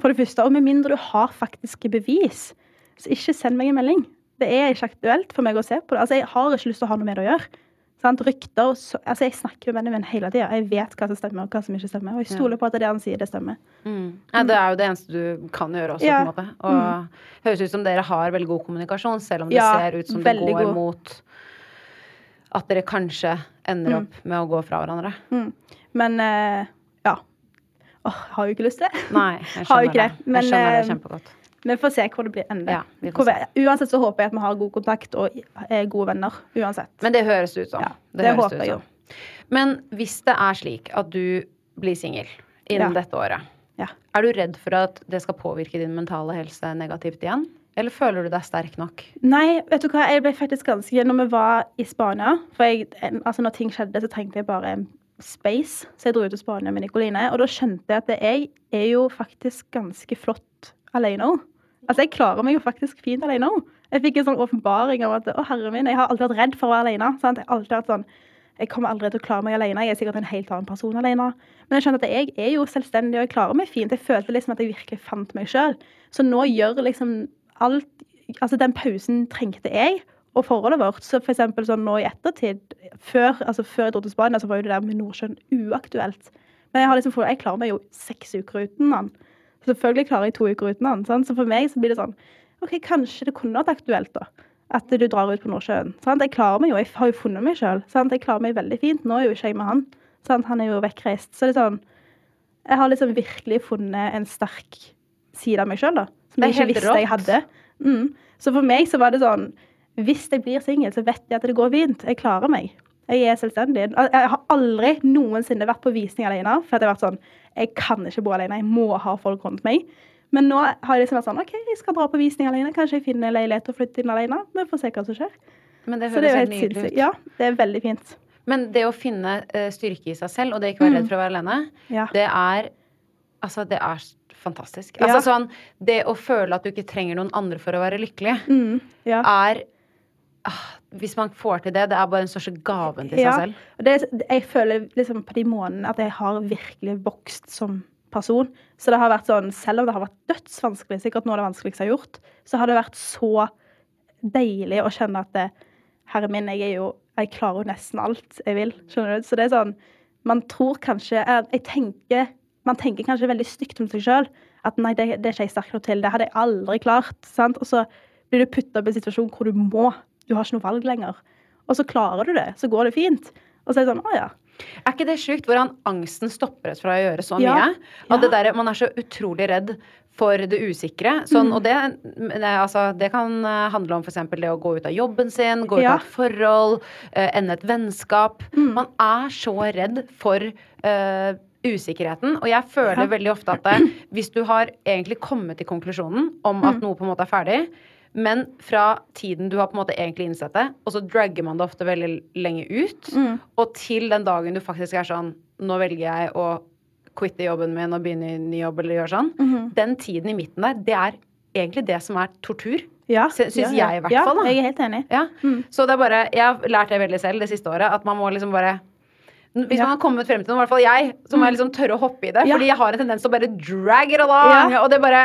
For det første, Og med mindre du har faktiske bevis, så ikke send meg en melding. Det er ikke aktuelt for meg å se på det. Altså, Jeg har ikke lyst til å ha noe med det å gjøre. Sant? Rykter så, altså Jeg snakker med Benjamin hele tida. Jeg vet hva som stemmer, og hva som ikke stemmer. Og jeg stoler på at det han sier, det stemmer. Mm. Ja, det er jo det eneste du kan gjøre også, Ja. på en måte. Og høres ut som dere har veldig god kommunikasjon, selv om det Ja, ser ut som det går god. mot at dere kanskje ender opp med å gå fra hverandre. Men eh, ja. Åh, har jo ikke lyst til det. Nei, jeg *laughs* Har jo skjønner det. det, men, jeg skjønner det eh, kjempegodt. Vi får se hvor det blir ende. Ja, vi vi- Uansett så håper jeg at vi har god kontakt og er gode venner. Uansett. Men det høres ut som. Ja, det det håper ut jeg som. Men hvis det er slik at du blir singel innen Ja. dette året, Ja. er du redd for at det skal påvirke din mentale helse negativt igjen? Eller føler du deg sterk nok? Nei, vet du hva, jeg ble faktisk ganske Når vi var i Spania For jeg, altså når ting skjedde, så trengte jeg bare space, så jeg dro ut til Spania med Nikoline. Og da skjønte jeg at jeg er jo faktisk ganske flott alene òg. Altså, jeg klarer meg jo faktisk fint alene òg. Jeg fikk en sånn åpenbaring av at å, herre min, jeg har alltid vært redd for å være alene. Sant? Jeg har alltid vært sånn jeg kommer aldri til å klare meg alene. Jeg er sikkert en helt annen person alene. Men jeg skjønner at jeg er jo selvstendig, og jeg klarer meg fint. Jeg følte liksom at jeg virkelig fant meg sjøl. Så nå gjør liksom alt Altså, den pausen trengte jeg og forholdet vårt. Så for eksempel sånn nå i ettertid, før, altså før jeg dro til Spania, så var jo det der med Nordsjøen uaktuelt. Men jeg, har liksom, jeg klarer meg jo seks uker uten den. Selvfølgelig klarer jeg to uker uten den. Sant? Så for meg så blir det sånn OK, kanskje det kunne vært aktuelt, da at du drar ut på Nordsjøen. Sant? Jeg klarer meg jo, jeg har jo funnet meg sjøl. Jeg klarer meg veldig fint. Nå er jo ikke jeg med han. Sant? Han er jo vekkreist. Så det er sånn Jeg har liksom virkelig funnet en sterk side av meg sjøl, da. Som jeg ikke visste rått. jeg hadde. Mm. Så for meg så var det sånn Hvis jeg blir singel, så vet jeg at det går fint. Jeg klarer meg. Jeg er selvstendig. Jeg har aldri noensinne vært på visning alene. For jeg har vært sånn Jeg kan ikke bo alene. Jeg må ha folk rundt meg. Men nå har jeg liksom vært sånn OK, jeg skal dra på visning alene. Kanskje jeg finner leilighet og flytter inn alene. Vi får se hva som skjer. Men det Så det høres er jo helt nydelig ut. Ja, det er veldig fint. Men det å finne eh, styrke i seg selv, og det ikke være redd for å være alene, Ja. det er Altså, det er fantastisk. fantastisk. Ja. Altså sånn Det å føle at du ikke trenger noen andre for å være lykkelig, Mm, ja. er Hvis man får til det, det er bare den største gaven til seg Ja. selv. Det, jeg føler liksom på de månedene at jeg har virkelig vokst som person. Så det har vært sånn, selv om det har vært dødsvanskelig, sikkert noe av det vanskeligste jeg har gjort, så har det vært så deilig å kjenne at det, herre min, jeg er jo Jeg klarer jo nesten alt jeg vil. Skjønner du? Så det er sånn Man tror kanskje Jeg, jeg tenker Man tenker kanskje veldig stygt om seg sjøl. At nei, det, det er ikke jeg sterk nok til. Det hadde jeg aldri klart. Sant? Og så blir du putta opp i en situasjon hvor du må. Du har ikke noe valg lenger. Og så klarer du det. Så går det fint. Og så er det sånn Å ja. Er ikke det sjukt hvordan angsten stopper oss fra å gjøre så Ja. mye? At det der, man er så utrolig redd for det usikre. Sånn, Mm. Og det, det, altså, det kan eh, handle om f.eks. det å gå ut av jobben sin, gå ut Ja. av et forhold, eh, ende et vennskap. Mm. Man er så redd for eh, usikkerheten. Og jeg føler Ja. veldig ofte at det, hvis du har egentlig kommet til konklusjonen om at Mm. noe på en måte er ferdig, men fra tiden du har på en måte egentlig innsett det, og så dragger man det ofte veldig lenge ut, Mm. og til den dagen du faktisk er sånn Nå velger jeg å quitte jobben min og begynne i ny jobb, eller gjøre sånn. Mhm. Den tiden i midten der, det er egentlig det som er tortur. Ja, Syns ja, ja. jeg, i hvert ja, fall. Da. Jeg er helt enig. Ja. Så det er bare Jeg har lært det veldig selv det siste året, at man må liksom bare hvis man har kommet frem til noe, i hvert fall jeg, så må jeg liksom tørre å hoppe i det. Fordi jeg har en tendens til å bare drag it along. Og det bare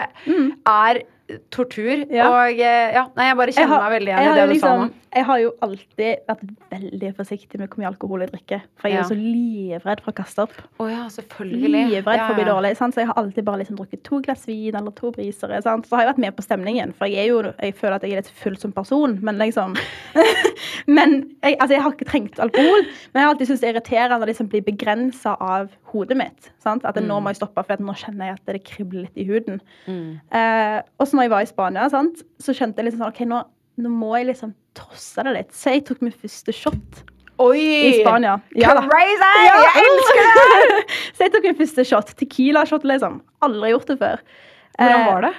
er tortur. Ja. Og eh, ja, nei, jeg bare Jeg kjenner har- meg veldig jeg igjen i det du du sa nå. liksom- Jeg har jo alltid vært veldig forsiktig med hvor mye alkohol jeg drikker. For jeg er Ja. jo så livredd for å kaste opp. Oh, ja, selvfølgelig. Livredd for å bli dårlig. Sant? Så jeg har alltid bare liksom drukket to glass vin eller to brisere. Sant? Så har jeg vært med på stemningen, for jeg, er jo, jeg føler at jeg er litt full som person. Men liksom *laughs* Men jeg, altså, jeg har ikke trengt alkohol, men jeg har alltid syntes det er irriterende å liksom bli begrensa av hodet mitt. Sant? At det, nå må jeg stoppe, for at nå kjenner jeg at det kribler litt i huden. Eh, og så når jeg var i Spania, sant, så skjønte jeg liksom sånn OK, nå, nå må jeg liksom trosse det litt. Så jeg tok min første shot Oi! i Spania. Ja. Crazy! Ja. Jeg elsker det! *laughs* Så jeg tok min første shot. Tequila-shot, liksom. Aldri gjort det før. Hvordan Eh, var det?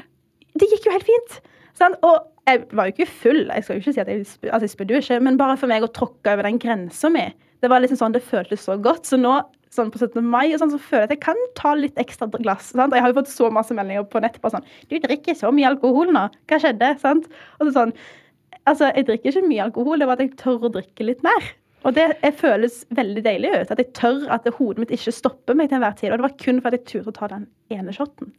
Det gikk jo helt fint. Sant? Og jeg var jo ikke full. Jeg skal jo ikke si at jeg, altså, jeg spydde jo ikke, men bare for meg å tråkke over den grensa mi. Det var liksom sånn, det føltes så godt. Så nå sånn på 17. mai og sånn, så føler jeg at jeg kan ta litt ekstra glass. Sant? Jeg har jo fått så masse meldinger på nett på sånn Du drikker så mye alkohol nå. Hva skjedde? Sant? Og så sånn Altså, jeg drikker ikke mye alkohol, det var at jeg tør å drikke litt mer. Og det jeg føles veldig deilig ut. At jeg tør at hodet mitt ikke stopper meg til enhver tid. Og det var kun for at jeg turte å ta den ene shoten.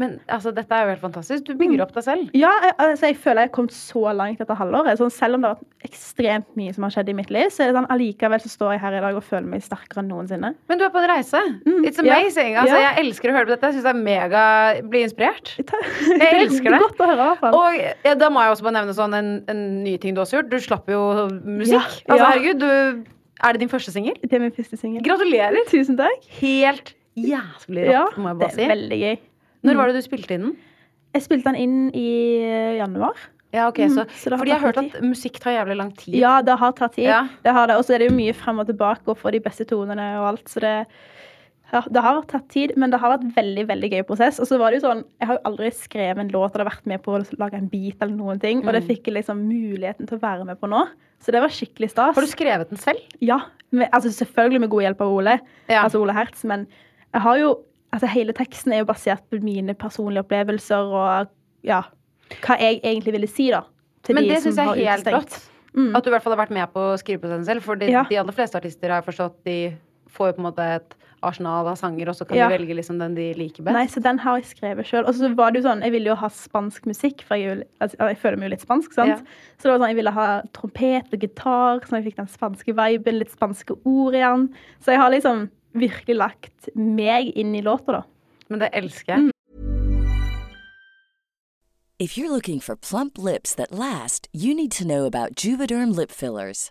Men altså, dette er jo helt fantastisk. Du bygger opp deg selv. Ja, jeg, altså, jeg føler jeg har kommet så langt dette halvåret. Sånn, selv om det har vært ekstremt mye som har skjedd i mitt liv, så er det sånn, allikevel så står jeg her i dag og føler meg sterkere enn noensinne. Men du er på en reise. It's amazing. ja. Altså, Ja. Jeg elsker å høre på dette. Jeg syns det er mega Bli inspirert. *laughs* Jeg elsker det. Godt å høre, i hvert fall. Og ja, da må jeg også bare nevne sånn en, en ny ting du også har gjort. Du slapp jo musikk. Altså, herregud, du Er det din første singel? Det er min første singel. Gratulerer! Tusen takk. Helt jævlig Ja, rått, må jeg det er veldig gøy. Når var det du spilte inn den? Jeg spilte den inn i eh, januar. Ja, ok, så, Mm, så Fordi jeg har hørt at musikk tar jævlig lang tid. Ja, det har tatt tid. Ja. Det har det. Og så er det jo mye frem og tilbake og få de beste tonene og alt, så det Ja, det har tatt tid, men det har vært veldig veldig gøy prosess. Og så var det jo sånn, Jeg har jo aldri skrevet en låt eller vært med på å lage en beat, eller noen ting, og det Mm. fikk jeg liksom muligheten til å være med på nå. Så det var skikkelig stas. Har du skrevet den selv? Ja. Med, altså Selvfølgelig med god hjelp av Ole, Ja. altså Ole Hertz, men jeg har jo altså Hele teksten er jo basert på mine personlige opplevelser og ja, hva jeg egentlig ville si, da. Til Men de det som syns jeg er helt utestengt. rått. Mm. At du i hvert fall har vært med på å skrive på den selv. For de, Ja. de aller fleste artister har forstått, de får jo på en måte et arsenal av sanger, og så kan Ja. de velge liksom den de liker best. Nei, så den har jeg skrevet sjøl. Og så var det jo sånn, jeg ville jo ha spansk musikk, for jeg, altså, jeg føler meg jo litt spansk. sant? Ja. Så det var sånn, jeg ville ha trompet og gitar, så jeg fikk den spanske viben, litt spanske ord igjen. Så jeg har liksom virkelig lagt meg inn i låta, da. Men det elsker jeg. If you're looking for plump lips that last, you need to know about Juvederm lip fillers.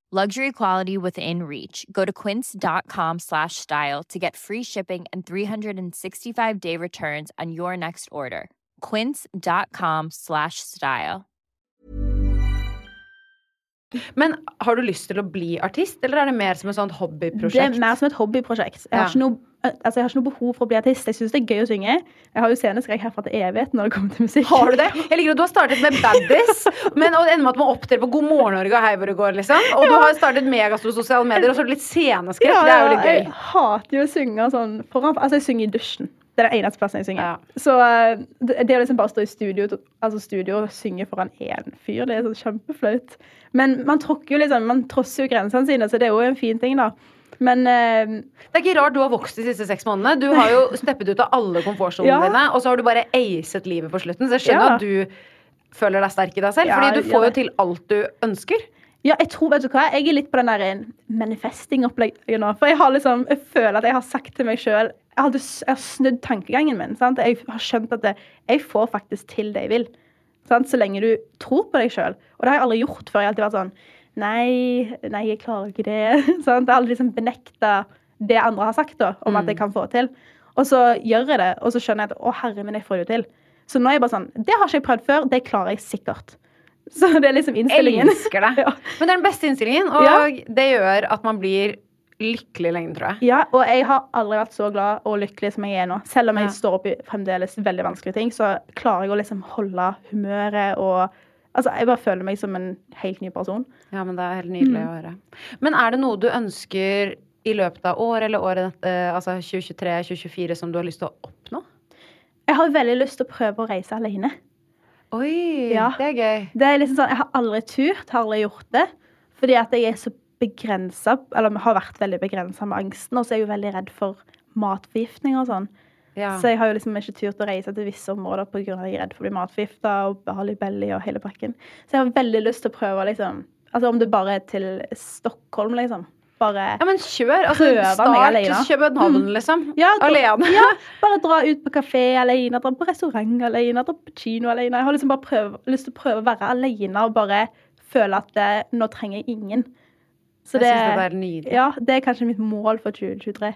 Luxury quality within reach. Go to quince.com slash style to get free shipping and 365 day returns on your next order. Quince.com slash style. Men har du lyst til å bli artist, eller er det mer som et sånt Det hobbyprosjekt? er mer som et hobbyprosjekt. Jeg har, Ja. ikke noe, altså, jeg har ikke noe behov for å bli artist. Jeg syns det er gøy å synge. Jeg har jo sceneskrekk herfra til evigheten når det kommer til musikk. Har du det? Jeg liker at du har startet med Baddies, men og det ender med at du må opptre på God morgen Norge og Hei hvor det går, liksom. Og du har startet megastore sosiale medier, og så har du litt sceneskrekk. Ja, Det er jo litt gøy. Jeg hater jo å synge sånn foran Altså, jeg synger i dusjen. Det er den eneste plassen jeg synger. Så eh, det det å liksom bare stå i studio, altså studio og synge foran én fyr, det er sånn kjempeflaut. Men man tråkker jo liksom Man trosser jo grensene sine, så det er jo en fin ting, da. Men uh, Det er ikke rart du har vokst de siste seks månedene. Du har jo *laughs* steppet ut av alle komfortsonene Ja. dine, og så har du bare acet livet på slutten. Så jeg skjønner Ja. at du føler deg sterk i deg selv, Ja, fordi du får jo til alt du ønsker. Ja, jeg tror, vet du hva, jeg er litt på den der manifesting-opplegget nå. For jeg har liksom, jeg føler at jeg har sagt til meg sjøl jeg, hadde jeg har snudd tankegangen min. Sant? Jeg har skjønt at det, jeg får faktisk til det jeg vil. Sant? Så lenge du tror på deg sjøl. Og det har jeg aldri gjort før. Jeg har alltid vært sånn Nei, nei, jeg klarer ikke det. *laughs* Sånn, det har aldri liksom benekta det andre har sagt da, om at jeg kan få til. Og så gjør jeg det, og så skjønner jeg at å herre min, jeg får det jo til. Så nå er jeg bare sånn Det har ikke jeg prøvd før, det klarer jeg sikkert. *laughs* Så det er liksom innstillingen. Elsker det. *laughs* Men det er den beste innstillingen, og Ja. det gjør at man blir lykkelig lenge, tror jeg. Ja, og jeg har aldri vært så glad og lykkelig som jeg er nå. Selv om jeg Ja. står oppe i fremdeles veldig vanskelige ting, så klarer jeg å liksom holde humøret og Altså, jeg bare føler meg som en helt ny person. Ja, men det er helt nydelig Mm. å høre. Men er det noe du ønsker i løpet av år eller året, eh, altså 2023-2024, som du har lyst til å oppnå? Jeg har veldig lyst til å prøve å reise alene. Oi, Ja. det er gøy. Det er liksom sånn, Jeg har aldri turt, har aldri gjort det. Fordi at jeg er så begrensa, eller har vært veldig begrensa med angsten. Og så er jeg jo veldig redd for matforgiftning og sånn. Ja. Så jeg har jo liksom ikke turt å reise til visse områder pga. at jeg er redd for å bli matforgifta og beholde belly og hele pakken. Så jeg har veldig lyst til å prøve, liksom Altså om det bare er til Stockholm, liksom. Bare Ja, men kjør. Altså, Prøve meg start alene. København, liksom. Mm. liksom. Ja, dra- Alene. Ja, bare dra ut på kafé alene, dra på restaurant alene, dra på kino alene. Jeg har liksom bare prøv, lyst til å prøve å være alene og bare føle at det, nå trenger jeg ingen. Så Jeg synes det er nydelig. Ja, det er kanskje mitt mål for 2023.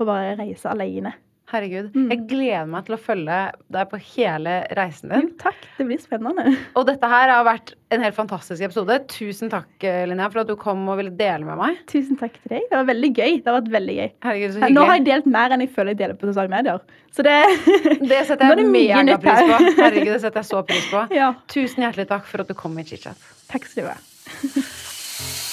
Å bare reise alene. Herregud. Mm. Jeg gleder meg til å følge deg på hele reisen din. Jo, takk. Det blir spennende. *laughs* Og dette her har vært en helt fantastisk episode. Tusen takk, Linnea, for at du kom og ville dele med meg. Tusen takk til deg. Det var veldig gøy. Det har vært veldig gøy. Herregud, så Nå har jeg delt mer enn jeg føler jeg deler på sosiale medier. Så det *laughs* Det setter *laughs* er jeg megapris på. Herregud, det setter jeg så pris på. Ja. Tusen hjertelig takk for at du kom i chit-chat. Takk skal du ha.